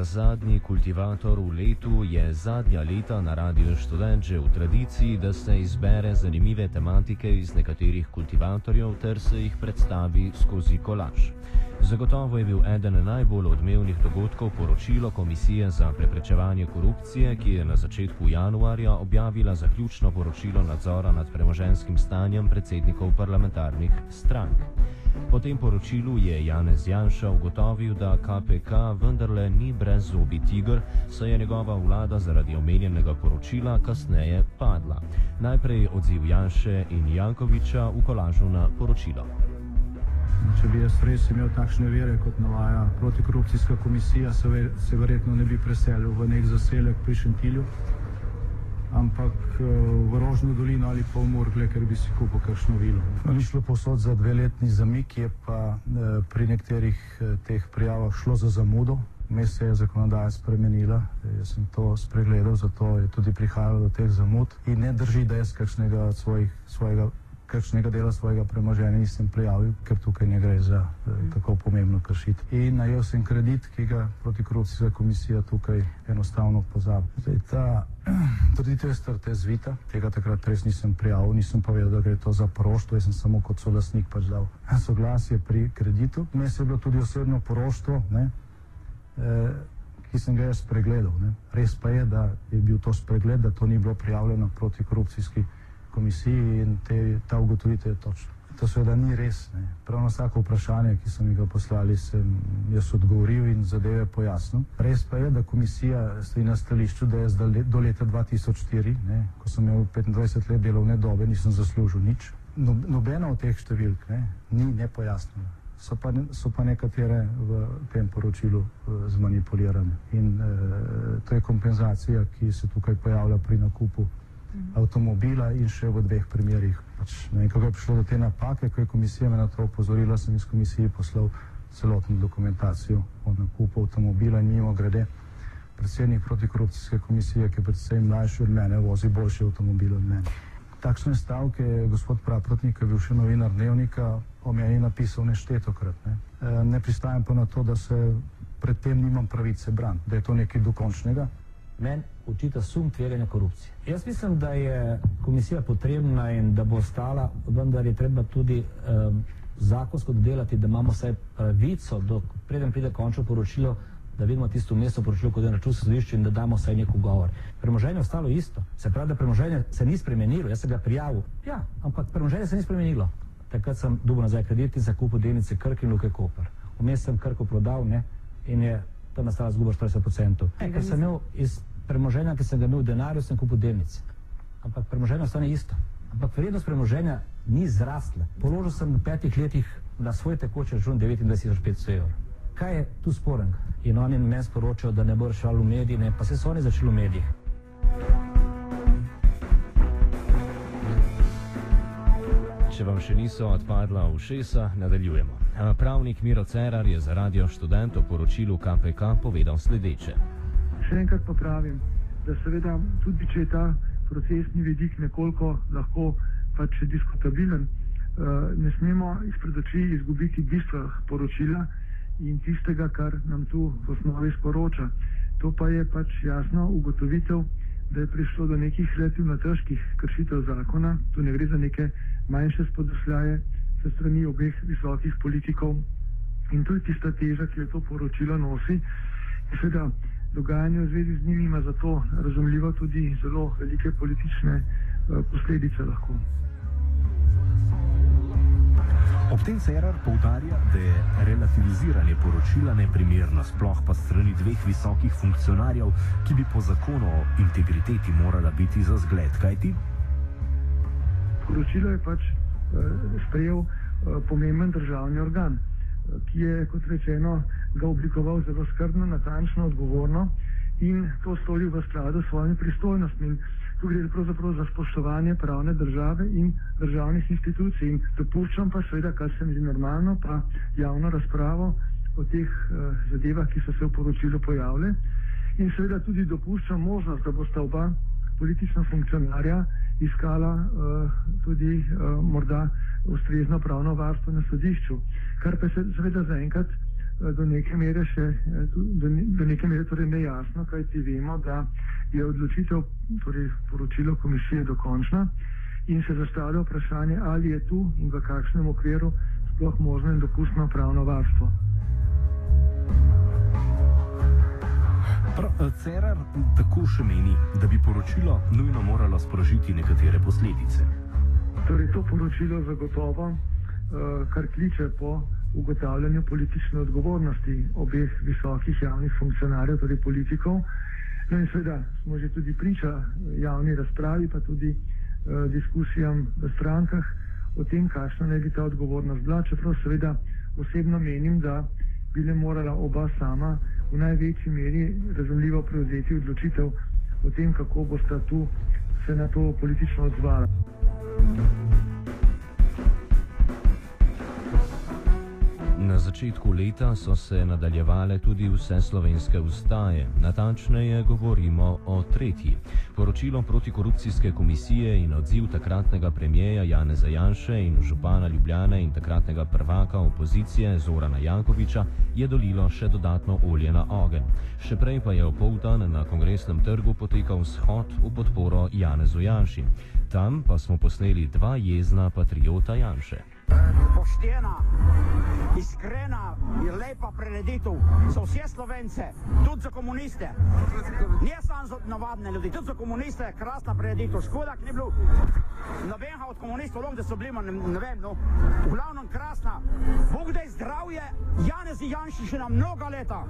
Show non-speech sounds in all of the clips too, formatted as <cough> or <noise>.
Za zadnji kultivator v letu je zadnja leta na Radio Student že v tradiciji, da se izbere zanimive tematike iz nekaterih kultivatorjev ter se jih predstavi skozi kolaž. Zagotovo je bil eden najbolj odmevnih dogodkov poročilo Komisije za preprečevanje korupcije, ki je na začetku januarja objavila zaključno poročilo nadzora nad premoženskim stanjem predsednikov parlamentarnih strank. Po tem poročilu je Janez Janša ugotovil, da KPK vendarle ni brez zobi tiger, saj je njegova vlada zaradi omenjenega poročila kasneje padla. Najprej odziv Janše in Jankoviča v kolažu na poročilo. Če bi jaz res imel takšne vere, kot navaja protikorupcijska komisija, se, ver, se verjetno ne bi preselil v nek zaselek pri Šentilju, ampak uh, v Rožno dolino ali pa v Murgle, ker bi si kupil kakšno vilo. No, ni šlo posod za dveletni zamik, je pa uh, pri nekaterih uh, teh prijavah šlo za zamudo. Mes se je zakonodaja spremenila, jaz sem to spregledal, zato je tudi prihajalo do teh zamud. In ne drži, da jaz kakšnega svojih, svojega kakšnega dela svojega premoženja nisem prijavil, ker tukaj ne gre za eh, tako pomembno kršitev. In najel sem kredit, ki ga protikorupcijska komisija tukaj enostavno pozabi. Zdaj, ta <clears throat> trditev je strte zvita, tega takrat res nisem prijavil, nisem povedal, da gre to za poroštvo, jaz sem samo kot solasnik pač dal <laughs> soglasje pri kreditu. Mes je bilo tudi osebno poroštvo, ne, eh, ki sem ga jaz pregledal. Ne. Res pa je, da je bil to spregled, da to ni bilo prijavljeno protikorupcijski komisiji komisiji in te, ta ugotovitev je točna. To seveda ni res. Ne. Prav na vsako vprašanje, ki so mi ga poslali, sem jaz odgovoril in zadeve pojasnil. Res pa je, da komisija stoji na stališču, da jaz do leta 2004, ne, ko sem imel 25 let delovne dobe, nisem zaslužil nič. No, nobena od teh številk ne, ni nepojasnjena. So pa, so pa nekatere v tem poročilu uh, zmanipulirane. In uh, to je kompenzacija, ki se tukaj pojavlja pri nakupu avtomobila in še v dveh primerjih. Pač, ne vem, kako je prišlo do te napake, ko je komisija me na to opozorila, sem iz komisije poslal celotno dokumentacijo o nakupu avtomobila in mimo grede. Predsednik protikorupcijske komisije, ki je predvsem mlajši od mene, vozi boljši avtomobil od mene. Takšne stavke je gospod Praprotnik, ki je bil še novinar dnevnika, o meni napisal neštetokrat. Ne. E, ne pristajam pa na to, da se predtem nimam pravice bran, da je to nekaj dokončnega. Men očita sum tveganja korupcije. Jaz mislim, da je komisija potrebna in da bo ostala, vendar je treba tudi um, zakonsko dodelati, da imamo vsaj pravico, do, preden pride končno poročilo, da vidimo tisto mesto poročilo, kot je računsko sodišče in da damo vsaj nek ugovor. Premoženje je ostalo isto. Se pravi, da premoženje se ni spremenilo. Jaz sem ga prijavil. Ja, ampak premoženje se ni spremenilo. Takrat sem dobil nazaj kredit in zakupil delnice Krk in Luke Koper. Vmes sem Krko prodal ne, in je tam nastala zguba 40%. E, ker sem imel iz premoženja, ki sem ga imel v denarju, sem kupil delnice. Ampak premoženje ostane isto. Ampak vrednost premoženja ni zrasla. Položil sem v petih letih na svoj tekoči račun 29.500 evrov. Kaj je tu sporen? In oni meni sporočajo, da ne bo reševal v mediji, ne, pa se so oni začeli v medijih. Če vam še niso odpadla ušesa, nadaljujemo. Pravnik Miro Cerar je za radio študent o poročilu KPK povedal sledeče še enkrat pa pravim, da seveda tudi če je ta procesni vidik nekoliko lahko pač diskutabilen, uh, ne smemo izpred oči izgubiti bistva poročila in tistega, kar nam tu v osnovi sporoča. To pa je pač jasno ugotovitev, da je prišlo do nekih relativno težkih kršitev zakona, tu ne gre za neke manjše spodosljaje se strani obeh visokih politikov in to je tista teža, ki je to poročilo nosi. Seveda, dogajanje v zvezi z njimi ima zato razumljivo tudi zelo velike politične uh, posledice lahko. Ob tem Cerar poudarja, da je relativiziranje poročila neprimerno, sploh pa strani dveh visokih funkcionarjev, ki bi po zakonu o integriteti morala biti za zgled. Kaj ti? Poročilo je pač uh, sprejel uh, pomemben državni organ ki je, kot rečeno, ga oblikoval zelo skrbno, natančno, odgovorno in to storil v skladu s svojimi pristojnostmi. Tu gre pravzaprav za spoštovanje pravne države in državnih institucij. In dopuščam pa seveda, kar se mi zdi normalno, pa javno razpravo o teh uh, zadevah, ki so se v poročilu pojavile. In seveda tudi dopuščam možnost, da bosta oba politična funkcionarja iskala uh, tudi uh, morda ustrezno pravno varstvo na sodišču. Kar pa se seveda zaenkrat do neke mere še do, do neke mere torej nejasno, kaj ti vemo, da je odločitev, torej poročilo komisije dokončna in se zastavlja vprašanje, ali je tu in v kakšnem okviru sploh možno in dopustno pravno varstvo. Eh, Cerar tako še meni, da bi poročilo nujno moralo sprožiti nekatere posledice. Torej, to poročilo zagotovo, kar kliče po ugotavljanju politične odgovornosti obeh visokih javnih funkcionarjev, torej politikov. No in seveda smo že tudi priča javni razpravi, pa tudi uh, diskusijam v strankah o tem, kakšna naj bi ta odgovornost bila, čeprav seveda osebno menim, da bi le morala oba sama v največji meri razumljivo prevzeti odločitev o tem, kako bosta tu se na to politično odzvala. Na začetku leta so se nadaljevale tudi vse slovenske ustaje, natančneje govorimo o tretji. Poročilo protikorupcijske komisije in odziv takratnega premijeja Jane Zajanše in župana Ljubljane in takratnega prvaka opozicije Zorana Jankoviča je dolilo še dodatno olje na ogen. Še prej pa je v poldan na kongresnem trgu potekal shod v podporo Janezu Janši. Tam pa smo posneli dva jezna patriota Janše poštena, iskrena in lepa prireditev za vse slovence, tudi za komuniste. Ne samo za navadne ljudi, tudi za komuniste je krasna prireditev. Škoda, ki ni bilo nobenega od komunistov, da so bili, ne, ne vem, no. V glavnem krasna. Bog da je zdravje, Janez Janši še na mnoga leta.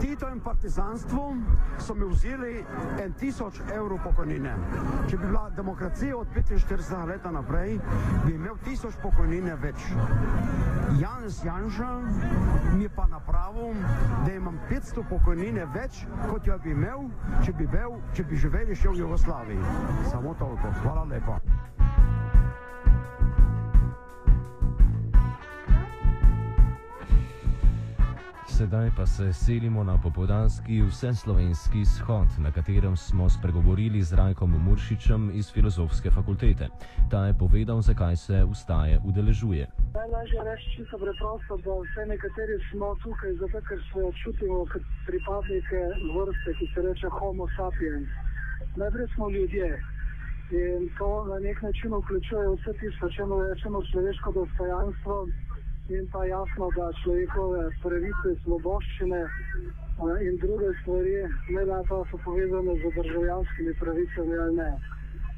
Tito in partizanstvo so mi vzeli en tisoč evrov pokojnine. Če bi bila demokracija od 45 let naprej, bi imel tisoč pokojnine pokojnine več. Janez Janša mi je pa napravil, da imam 500 pokojnine več, kot jo bi imel, če bi, bil, če bi živeli še v Jugoslaviji. Samo toliko. Hvala lepa. Sedaj pa se selimo na popodanski vseslovenski shod, na katerem smo spregovorili z Rajkom Muršičem iz Filozofske fakultete. Ta je povedal, zakaj se ustaje udeležuje. Najlažje reči čisto preprosto, da vse nekateri smo tukaj zato, ker se čutimo kot pripadnike vrste, ki se reče Homo sapiens. Najprej smo ljudje. In to na nek način vključuje vse tisto, če rečemo človeško dostojanstvo, in pa jasno, da človekove pravice, svoboščine in druge stvari, ne da pa so povezane z državljanskimi pravicami ali ne.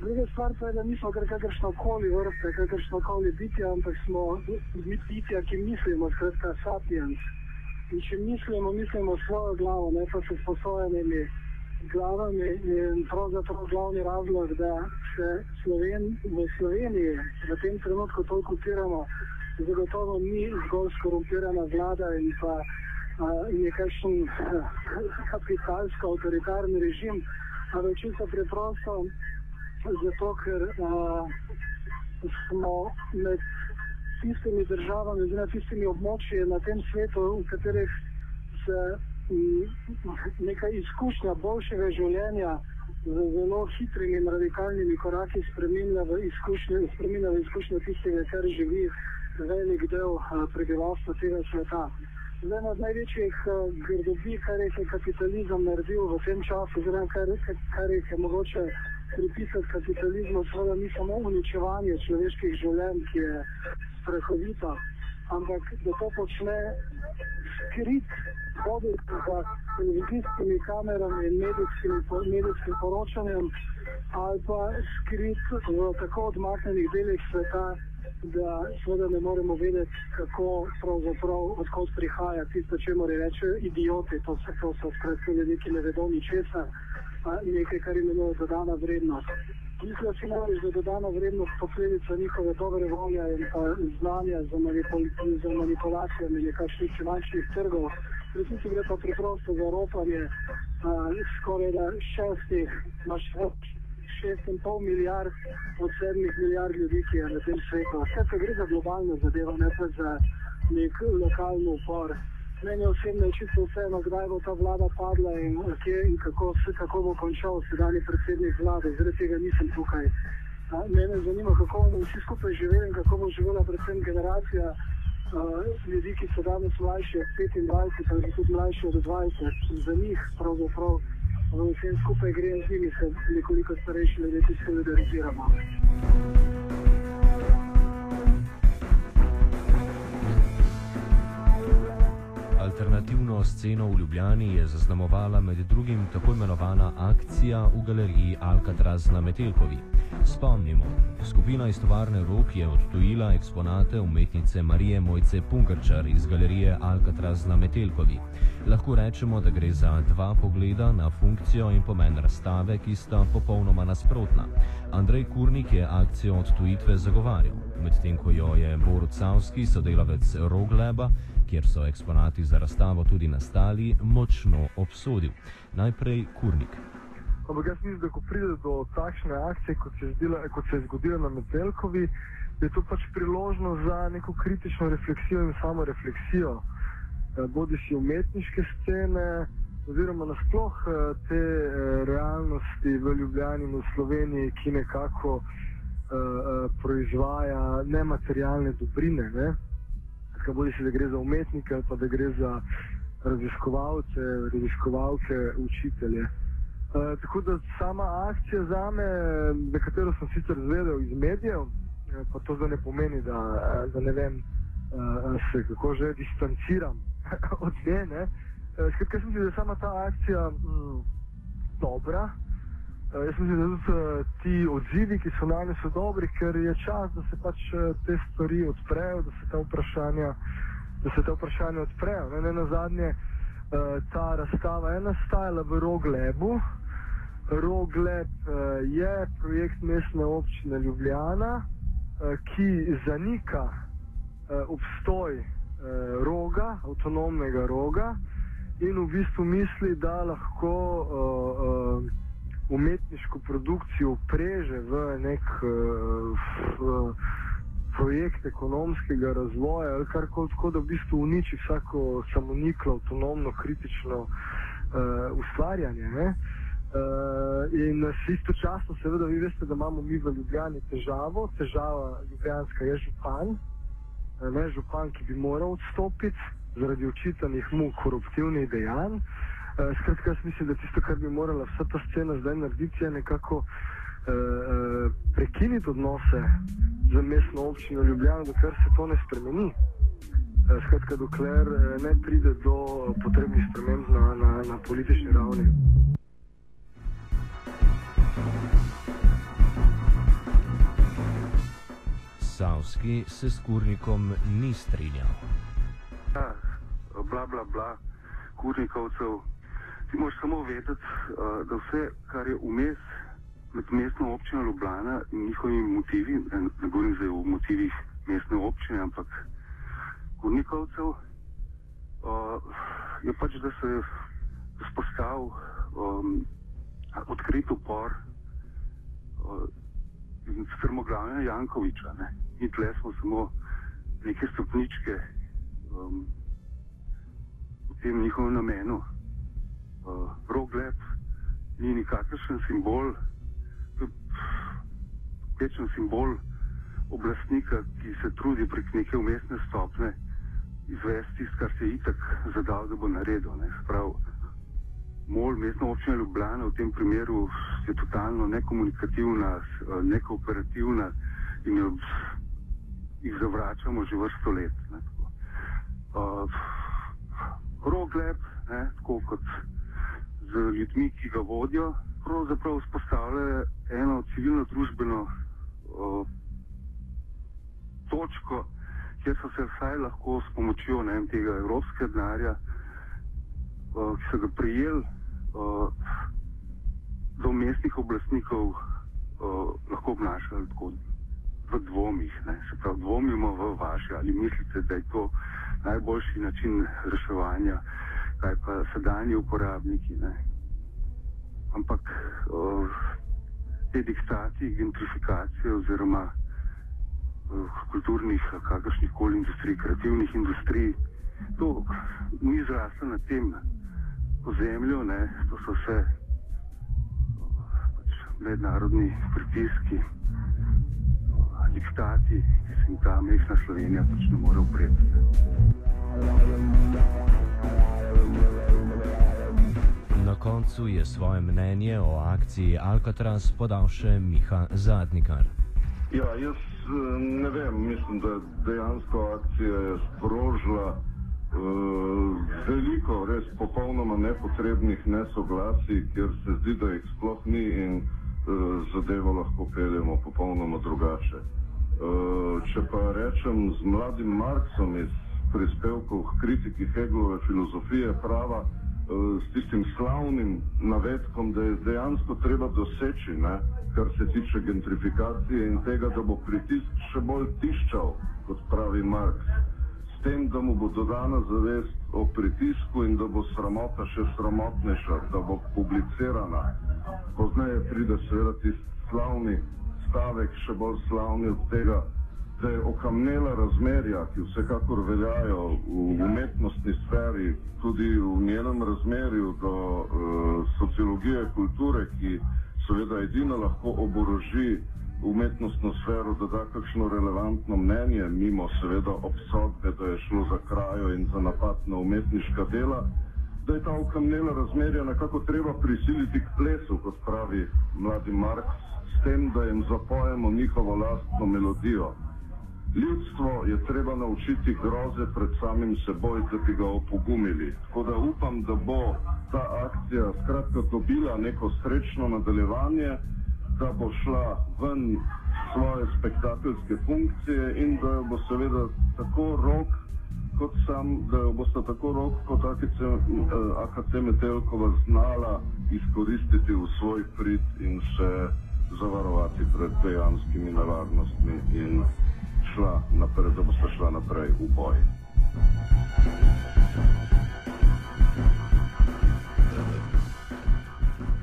Druga stvar pa je, da nismo kar kakršno koli vrste, kakršno koli bitje, ampak smo bitja, ki mislimo, skratka sapiens. In če mislimo, mislimo svojo glavo, ne pa se sposojenimi glavami in pravzaprav glavni razlog, da se Sloven, v Sloveniji v tem trenutku toliko upiramo, zagotovo ni zgolj skorumpirana vlada in pa nekakšen kapitalsko avtoritarni režim, ampak čisto preprosto zato, ker smo med tistimi državami, oziroma tistimi območji na tem svetu, v katerih se neka izkušnja boljšega življenja z zelo hitrimi in radikalnimi koraki spremenja v izkušnjo, spremenja v izkušnjo tistega, kar živi velik del uh, prebivalstva tega sveta. Zdaj, ena od največjih uh, grdobi, kar je kapitalizem naredil v tem času, oziroma kar, kar je mogoče pripisati kapitalizmu, seveda ni samo uničevanje človeških življenj, ki je strahovito, ampak da to počne skrit, vodi za televizijskimi kamerami in medijskim, medijskim poročanjem, ali pa skrit v tako odmaknjenih delih sveta, da seveda ne moremo vedeti, kako pravzaprav odkot prihaja tisto, če mora reči idioti. To, se, to so skratka ljudi, ki ne vedo ničesar, nekaj, kar imenuje dodana vrednost. Mislim, si namreč, da dodana vrednost posledica njihove dobre volje in pa znanja za, manipul za manipulacijami nekakšnih finančnih trgov. Resnici gre pa preprosto za ropanje skoraj šestih, imaš več 6,5 milijard od 7 milijard ljudi, ki je na tem svetu. Vse to gre za globalno zadevo, ne pa za nek lokalni upor. Meni osebno je čisto vseeno, kdaj bo ta vlada padla in, kje, in kako, kako bo končal sedajni predsednik vlade. Zaradi tega nisem tukaj. Mene zanima, kako bomo vsi skupaj živeli in kako bo živela predvsem generacija ljudi, ki so danes mlajši od 25 ali tudi mlajši od 20, za njih pravzaprav vsem skupaj gre z njimi, se nekoliko starejši ljudje tudi solidariziramo. Alternativno sceno v Ljubljani je zaznamovala med drugim tako imenovana akcija v galeriji Alcatraz na Metelkovi. Spomnimo, skupina iz tovarne Rok je odtujila eksponate umetnice Marije Mojce Punkrčar iz galerije Alcatraz na Metelkovi. Lahko rečemo, da gre za dva pogleda na funkcijo in pomen razstave, ki sta popolnoma nasprotna. Andrej Kurnik je akcijo odtujitve zagovarjal, medtem ko jo je Borut Savski, sodelavec Rogleba, kjer so eksponati za razstavo tudi nastali, močno obsodil. Najprej Kurnik. Ampak jaz mislim, da ko pride do takšne akcije, kot se, zdila, kot se je zgodila na Metelkovi, je to pač priložnost za neko kritično refleksijo in samo refleksijo, eh, bodi si umetniške scene, oziroma nasploh eh, te eh, realnosti v Ljubljani in v Sloveniji, ki nekako uh, uh, proizvaja nematerialne dobrine. Ne? Skratka, bodi si, da gre za umetnike ali pa da gre za raziskovalce, raziskovalke, učitelje. Uh, tako da sama akcija za me, za katero sem sicer zvedel iz medijev, pa to zdaj ne pomeni, da, da ne vem, se kako že distanciram <laughs> od nje. Skratka, jaz mislim, da je sama ta akcija mm, dobra. Uh, jaz mislim, da tudi uh, ti odzivi, ki so na nje, so dobri, ker je čas, da se pač uh, te stvari odprejo, da se ta vprašanja, da se ta vprašanja odprejo. Ne, ne na zadnje, ta razstava je nastajala v Roglebu. Rogleb je projekt mestne občine Ljubljana, ki zanika obstoj roga, avtonomnega roga in v bistvu misli, da lahko uh, uh, umetniško produkcijo preže v nek uh, projekt ekonomskega razvoja ali kar koli, tako da v bistvu uniči vsako samoniklo, avtonomno, kritično uh, ustvarjanje. Ne? Uh, in istočasno, seveda, vi veste, da imamo mi v Ljubljani težavo, težava Ljubljanska je župan, ne župan, ki bi moral odstopiti zaradi očitanih mu koruptivnih dejanj. Uh, skratka, jaz mislim, da tisto, kar bi morala vsa ta scena zdaj narediti, je nekako uh, uh, prekiniti odnose z mestno občino Ljubljana, dokler se to ne spremeni. Uh, skratka, dokler ne pride do potrebnih sprememb na, na, na politični ravni. Savski se s kurnikom ni strinjal. Ja, bla, bla, bla, kurnikovcev. Ti moraš samo vedeti, uh, da vse, kar je vmes med mestno občino Ljubljana in njihovimi motivi, ne, govorim zdaj o motivih mestne občine, ampak kurnikovcev, uh, je pač, da se je spostavil um, odkrit upor uh, in strmoglavljenja Jankoviča. Ne. Mi tle smo samo neke stopničke um, v tem njihovem namenu. Uh, Rogleb ni nikakršen simbol, večen simbol oblastnika, ki se trudi prek neke umestne stopne izvesti tisto, kar se je itak zadal, da bo naredil. Ne. Sprav, Mol, mestna občina Ljubljana v tem primeru je totalno nekomunikativna, nekooperativna in jo, jih zavračamo že vrsto let. Ne, uh, Rogleb, ne, tako kot z ljudmi, ki ga vodijo, pravzaprav vzpostavlja eno civilno-družbeno uh, točko, kjer so se vsaj lahko s pomočjo ne, tega evropskega denarja, uh, ki so ga prijeli, uh, do mestnih oblastnikov uh, lahko obnašali tako v dvomih. Ne. Se pravi, dvomimo v vaše, ali mislite, da je to najboljši način reševanja, kaj pa sedanji uporabniki. Ne. Ampak uh, te diktati, gentrifikacije oziroma uh, kulturnih, kakršnih koli industrij, kreativnih industrij, to ni zraslo na tem ozemlju, ne. to so vse pač mednarodni pritiski diktati, ki se jim ta mehna Slovenija pač ne more upreti. Na koncu je svoje mnenje o akciji Alcatraz podal še Miha Zadnikar. Ja, jaz eh, ne vem, mislim, da dejansko akcija je sprožila uh, veliko res popolnoma nepotrebnih nesoglasij, kjer se zdi, da jih sploh ni in uh, zadevo lahko peljemo popolnoma drugače. Uh, če pa rečem z mladim Marksom iz prispevkov kritiki Hegelove filozofije prava, s tistim slavnim navedkom, da je dejansko treba doseči, ne, kar se tiče gentrifikacije in tega, da bo pritisk še bolj tiščal, kot pravi Marks tem, da mu bo dodana zavest o pritisku in da bo sramota še sramotnejša, da bo publicirana. Poznaje pride seveda tisti slavni stavek, še bolj slavni od tega, je okamnela razmerja, ki vsekakor veljajo v umetnostni sferi, tudi v njenem razmerju do uh, sociologije kulture, ki seveda edino lahko oboroži umetnostno sfero, da da kakšno relevantno mnenje, mimo seveda obsodbe, da je šlo za krajo in za napad na umetniška dela, da je ta ukamnjena razmerja nekako treba prisiliti k plesu, kot pravi mladi Marks, s tem, da jim zapojemo njihovo lastno melodijo. Ljudstvo je treba naučiti groze pred samim seboj, da bi ga opogumili. Tako da upam, da bo ta akcija skratka dobila neko srečno nadaljevanje da bo šla ven svoje spektakularne funkcije in da bo seveda tako rok, kot sam, da jo boste tako rok kot AKC, eh, AKC Metelkova znala izkoristiti v svoj prid in se zavarovati pred dejanskimi nevarnostmi in šla naprej, da boste šla naprej v boj.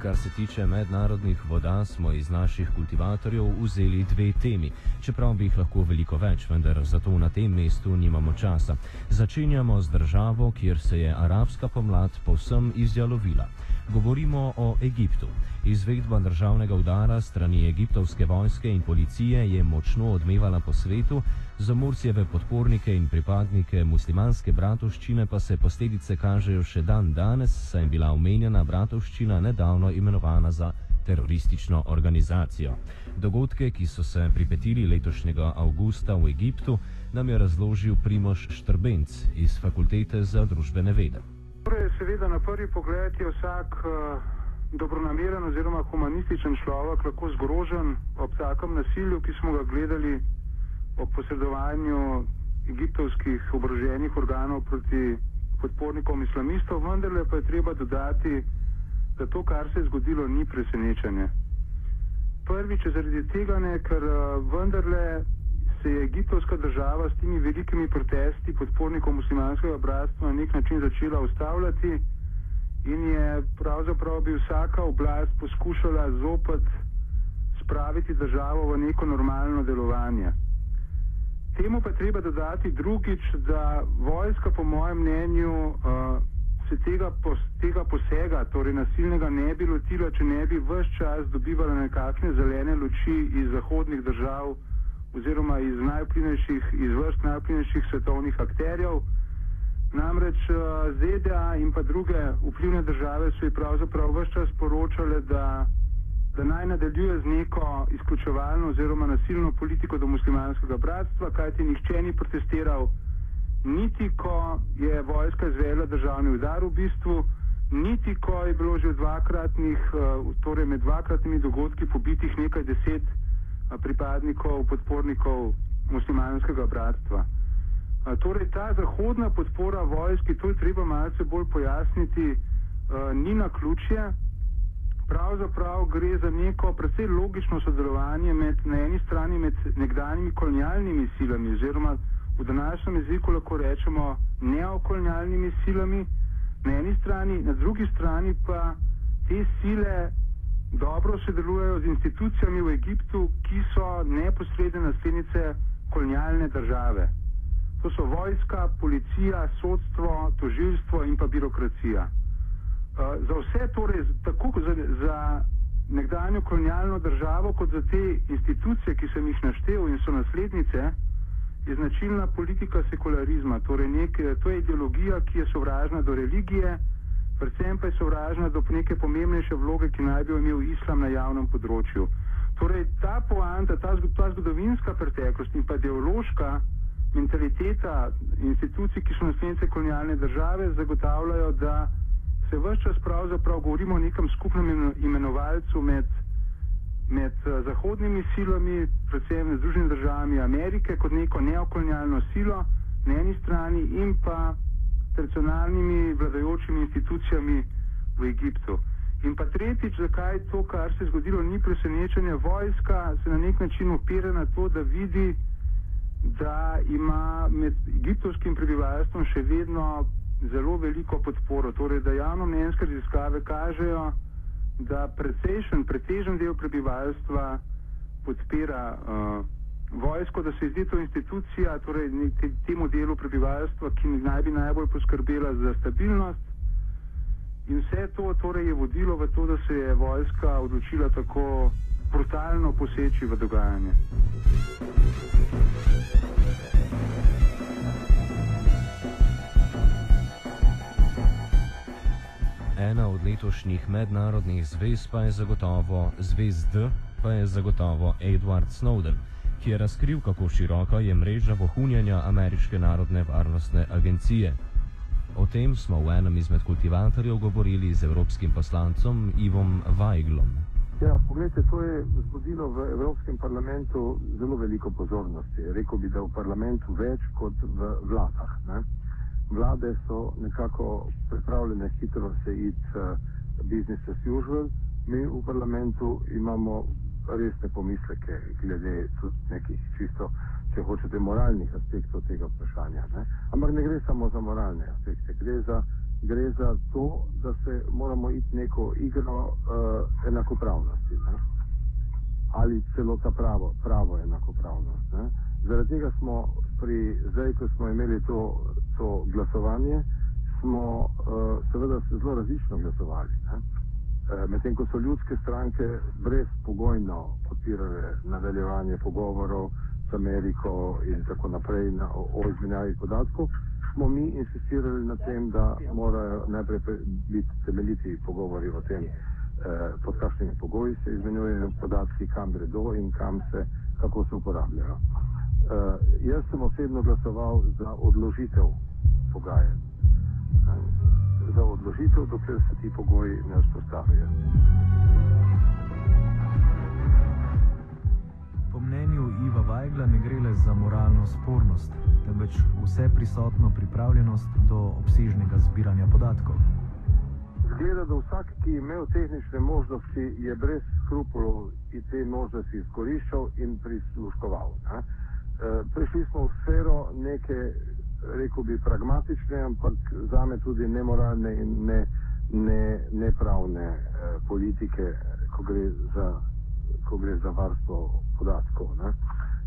Kar se tiče mednarodnih voda, smo iz naših kultivatorjev vzeli dve temi, čeprav bi jih lahko veliko več, vendar zato na tem mestu nimamo časa. Začenjamo z državo, kjer se je arabska pomlad povsem izjalovila. Govorimo o Egiptu. Izvedba državnega udara strani egiptovske vojske in policije je močno odmevala po svetu, za Mursijeve podpornike in pripadnike muslimanske bratovščine pa se posledice kažejo še dan danes, saj je bila omenjena bratovščina nedavno imenovana za teroristično organizacijo. Dogodke, ki so se pripetili letošnjega avgusta v Egiptu, nam je razložil Primoš Štrbenc iz Fakultete za družbene vede. Seveda na prvi pogled je vsak uh dobronameren oziroma humanističen človek lahko zgrožen ob takem nasilju, ki smo ga gledali ob posredovanju egiptovskih obroženih organov proti podpornikom islamistov, vendarle pa je treba dodati, da to, kar se je zgodilo, ni presenečenje. Prvič zaradi tega ne, ker vendarle se je egiptovska država s temi velikimi protesti podpornikov muslimanskega bratstva na nek način začela ustavljati in je pravzaprav bi vsaka oblast poskušala zopet spraviti državo v neko normalno delovanje. Temu pa treba dodati drugič, da vojska po mojem mnenju uh, se tega, pos, tega posega, torej nasilnega, ne bi lotila, če ne bi vse čas dobivala nekakšne zelene luči iz zahodnih držav oziroma iz najplinejših, iz vrst najplinejših svetovnih akterjev. Namreč eh, ZDA in pa druge vplivne države so ji pravzaprav vse čas poročale, da, da naj nadaljuje z neko izključevalno oziroma nasilno politiko do muslimanskega bratstva, kajti nihče ni protestiral, niti ko je vojska izvela državni udar v bistvu, niti ko je bilo že dvakratnih, eh, torej med dvakratnimi dogodki pobitih nekaj deset eh, pripadnikov, podpornikov muslimanskega bratstva. Torej, ta zahodna podpora vojski, to je treba malce bolj pojasniti, ni na ključje. Pravzaprav gre za neko precej logično sodelovanje med na eni strani med nekdanjimi kolonialnimi silami oziroma v današnjem jeziku lahko rečemo neokolonialnimi silami na eni strani, na drugi strani pa te sile dobro sodelujejo z institucijami v Egiptu, ki so neposredne naslednice kolonialne države. To so vojska, policija, sodstvo, toživstvo in pa birokracija. Uh, za vse torej, tako za, za nekdanjo kolonialno državo, kot za te institucije, ki sem jih naštel in so naslednice, je značilna politika sekularizma. Torej nek, to je ideologija, ki je sovražna do religije, predvsem pa je sovražna do neke pomembnejše vloge, ki naj bi jo imel islam na javnem področju. Torej ta poanta, ta, ta zgodovinska preteklost in pa ideološka mentaliteta institucij, ki so naslednice kolonialne države, zagotavljajo, da se vse čas pravzaprav govorimo o nekem skupnem imenovalcu med, med uh, zahodnimi silami, predvsem Združenimi državami Amerike, kot neko neokolonialno silo na eni strani in pa tradicionalnimi vladajočimi institucijami v Egiptu. In pa tretjič, zakaj to, kar se je zgodilo, ni presenečenje. Vojska se na nek način opira na to, da vidi, da ima med egiptovskim prebivalstvom še vedno zelo veliko podporo. Torej, da javno mnenjske raziskave kažejo, da precejšen, pretežen del prebivalstva podpira uh, vojsko, da se zdi to institucija, torej temu delu prebivalstva, ki naj bi najbolj poskrbela za stabilnost. In vse to torej je vodilo v to, da se je vojska odločila tako brutalno poseči v dogajanje. Ena od letošnjih mednarodnih zvez pa je zagotovo zvezd, pa je zagotovo Edward Snowden, ki je razkril, kako široka je mreža vohunjanja Ameriške narodne varnostne agencije. O tem smo v enem izmed kultivatorjev govorili z evropskim poslancom Ivom Vajglom. Ja, pogledajte, to je zbudilo v Evropskem parlamentu zelo veliko pozornosti. Rekl bi, da v parlamentu več kot v vladah. Ne? vlade so nekako pripravljene hitro se iti uh, business as usual, mi v parlamentu imamo resne pomisleke glede nekih čisto, če hočete, moralnih aspektov tega vprašanja. Ne? Ampak ne gre samo za moralne aspekte, gre za, gre za to, da se moramo iti neko igro uh, enakopravnosti. Ne? Ali celo ta pravo, pravo enakopravnost. Ne? Zaradi tega smo pri, zdaj, ko smo imeli to to glasovanje, smo uh, seveda se zelo različno glasovali. Uh, Medtem ko so ljudske stranke brezpogojno podpirale nadaljevanje pogovorov z Ameriko in tako naprej na, o, o izmenjavi podatkov, smo mi insistirali na tem, da morajo najprej biti temeljiti pogovori o tem, uh, pod kakšnimi pogoji se izmenjujejo podatki, kam gredo in kam se, kako se uporabljajo. Uh, jaz sem osebno glasoval za odložitev pogajanj. Za odložitev, dokler se ti pogoji ne vzpostavijo. Po mnenju Iva Vajgla ne gre le za moralno spornost, temveč vse prisotno pripravljenost do obsežnega zbiranja podatkov. Zgleda, da vsak, ki je imel tehnične možnosti, je brez skrupulov in te možnosti izkoriščal in prisluškoval. Ne? E, prišli smo v sfero neke rekel bi, pragmatične, ampak za me tudi nemoralne in ne, ne, nepravne eh, politike, ko gre, za, ko gre za varstvo podatkov. Ne.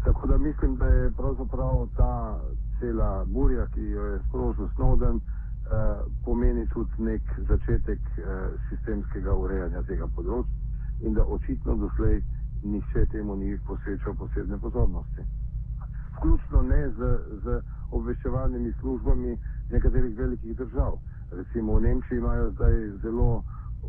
Tako da mislim, da je pravzaprav ta cela burja, ki jo je sprožil Snowden, eh, pomeni tudi nek začetek eh, sistemskega urejanja tega področja in da očitno doslej nihče temu ni posvečal posebne pozornosti. Vključno ne z, z obveščevalnimi službami nekaterih velikih držav. Recimo v Nemčiji imajo zdaj zelo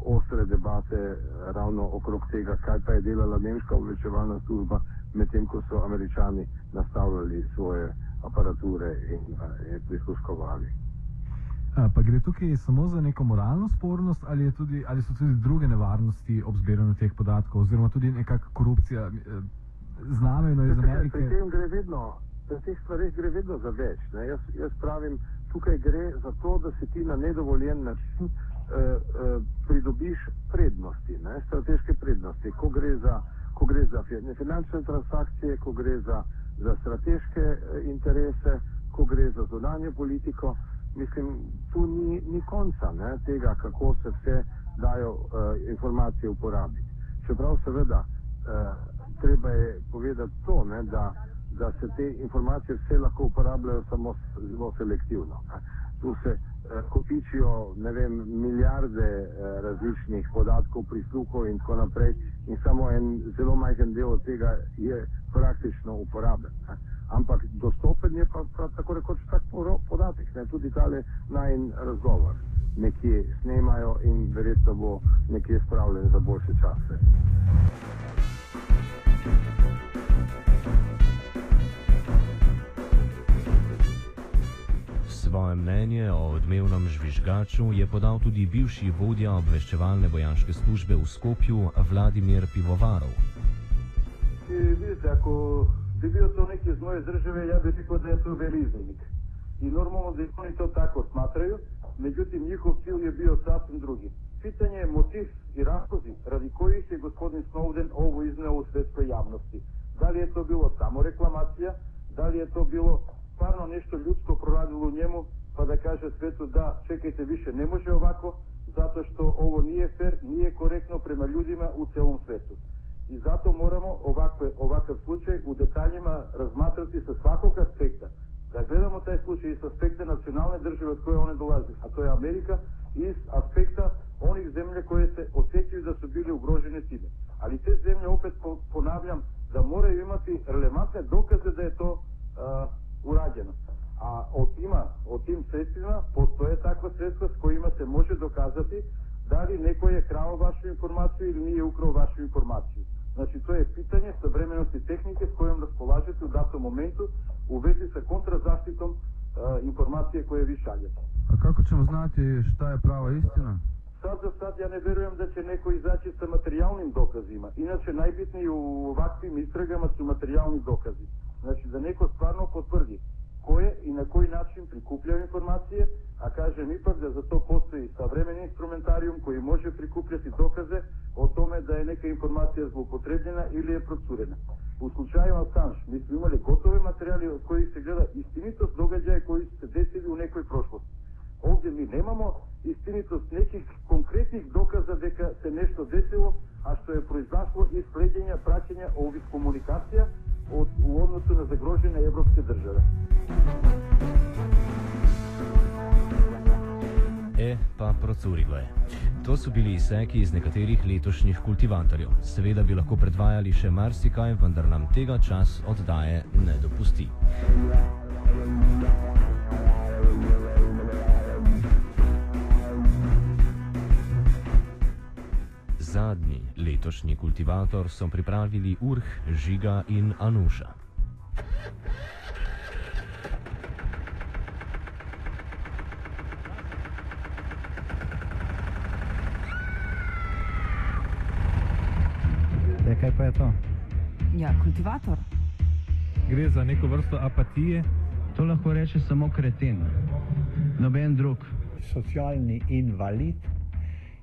ostre debate ravno okrog tega, kaj pa je delala nemška obveščevalna služba, medtem ko so američani nastavljali svoje aparature in, in prisluškovali. A, pa gre tukaj samo za neko moralno spornost ali, tudi, ali so tudi druge nevarnosti ob zbiranju teh podatkov, oziroma tudi nekakšna korupcija, eh, znameno iz Amerike? Pri tem gre vedno pri teh stvarih gre vedno za več. Jaz, jaz pravim, tukaj gre za to, da si ti na nedovoljen način uh, uh, pridobiš prednosti, ne? strateške prednosti, ko gre za, ko gre za finančne transakcije, ko gre za, za strateške uh, interese, ko gre za zunanje politiko. Mislim, tu ni, ni konca ne? tega, kako se vse dajo uh, informacije uporabiti. Čeprav seveda uh, treba je povedati to, ne, da da se te informacije vse lahko uporabljajo samo zelo selektivno. tu se eh, kopičijo vem, milijarde eh, različnih podatkov, prisluhov in tako naprej in samo en zelo majhen del od tega je praktično uporaben. Ampak dostopen je pa, pa tako rekoč tak podatek, ne, tudi tale najn razgovor nekje snemajo in verjetno bo nekje spravljen za boljše čase. Svoje mnenje o odmevnem žvižgaču je podal tudi bivši vodja obveščevalne vojaške službe v Skopju Vladimir Pivovarov. Vidite, ako bi bio to neki iz moje države, ja bih rekao da je to veliznik. I normalno da oni to tako smatraju, međutim njihov cilj je bio sasvim drugi. Pitanje je motiv i razlozi radi kojih je gospodin Snowden ovo izneo u svetskoj javnosti. Da li je to bilo samo reklamacija, da li je to bilo стварно нешто людско прорадило нему, па да каже светот да, чекајте више, не може овако, затоа што ово не е фер, не е коректно према луѓето у целом светот. И затоа морамо овакве, овакав случај у деталјима разматрати со свакок аспекта. Да гледамо тај случај и со аспекта национална држава од која оне долази, а тоа е Америка, и с аспекта оних земја кои се осетили да се били угрожени тиме. Али те земја, опет понавлям, да мора имати релевантни докази да е тоа урадено. А од има, од тим средства постоје таква средства с кои се може доказати дали некој е крао вашу информација или не е украл вашу информација. Значи, тоа е питање со временост и техника с којом располажете у дато моменту у вези со контразаштитом информација која ви шаљете. А како ќе му знаете шта е права истина? Сад за сад ја не верувам да ќе некој изаќе со материјални докази има. Иначе најбитни у вакви истрагама се материјални докази. Значи, да некој стварно потврди кој и на кој начин прикупља информација, а кажем ипак да за тоа постои современ инструментариум кој може прикупљати докази о томе да е нека информација злоупотребена или е процурена. У случајот Асанж, ми сме имали готови материјали од кои се гледа истинитост догаѓаја кои се десили у некој прошлост. Овде ми немамо истинитост неких конкретних доказа дека се нешто десило, а што е произошло из праќање, овие ових комуникација, od, u odnosu na zagrožene evropske države. E, pa procurilo je. To so bili izseki iz nekaterih letošnjih kultivatorjev. Seveda bi lahko predvajali še marsikaj, vendar nam tega čas oddaje ne dopusti. Letošnji kultivator so pripravili Urh, Žiga in Anuša. Ja, kaj pa je to? Ja, kultivator. Gre za neko vrsto apatije. To lahko reče samo kreten, noben drug. Socialni invalid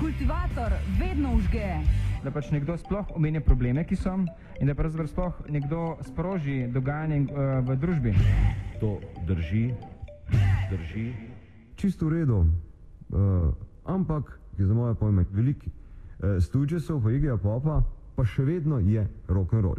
Kultivator vedno užge. Da pač nekdo sploh omenja probleme, ki so, in da pravzaprav sploh nekdo sproži dogajanje uh, v družbi. To drži, drži. Čisto v redu, uh, ampak je za moje pojme veliki. Uh, Studiosov, pa Igija Popa, pa še vedno je rock and roll.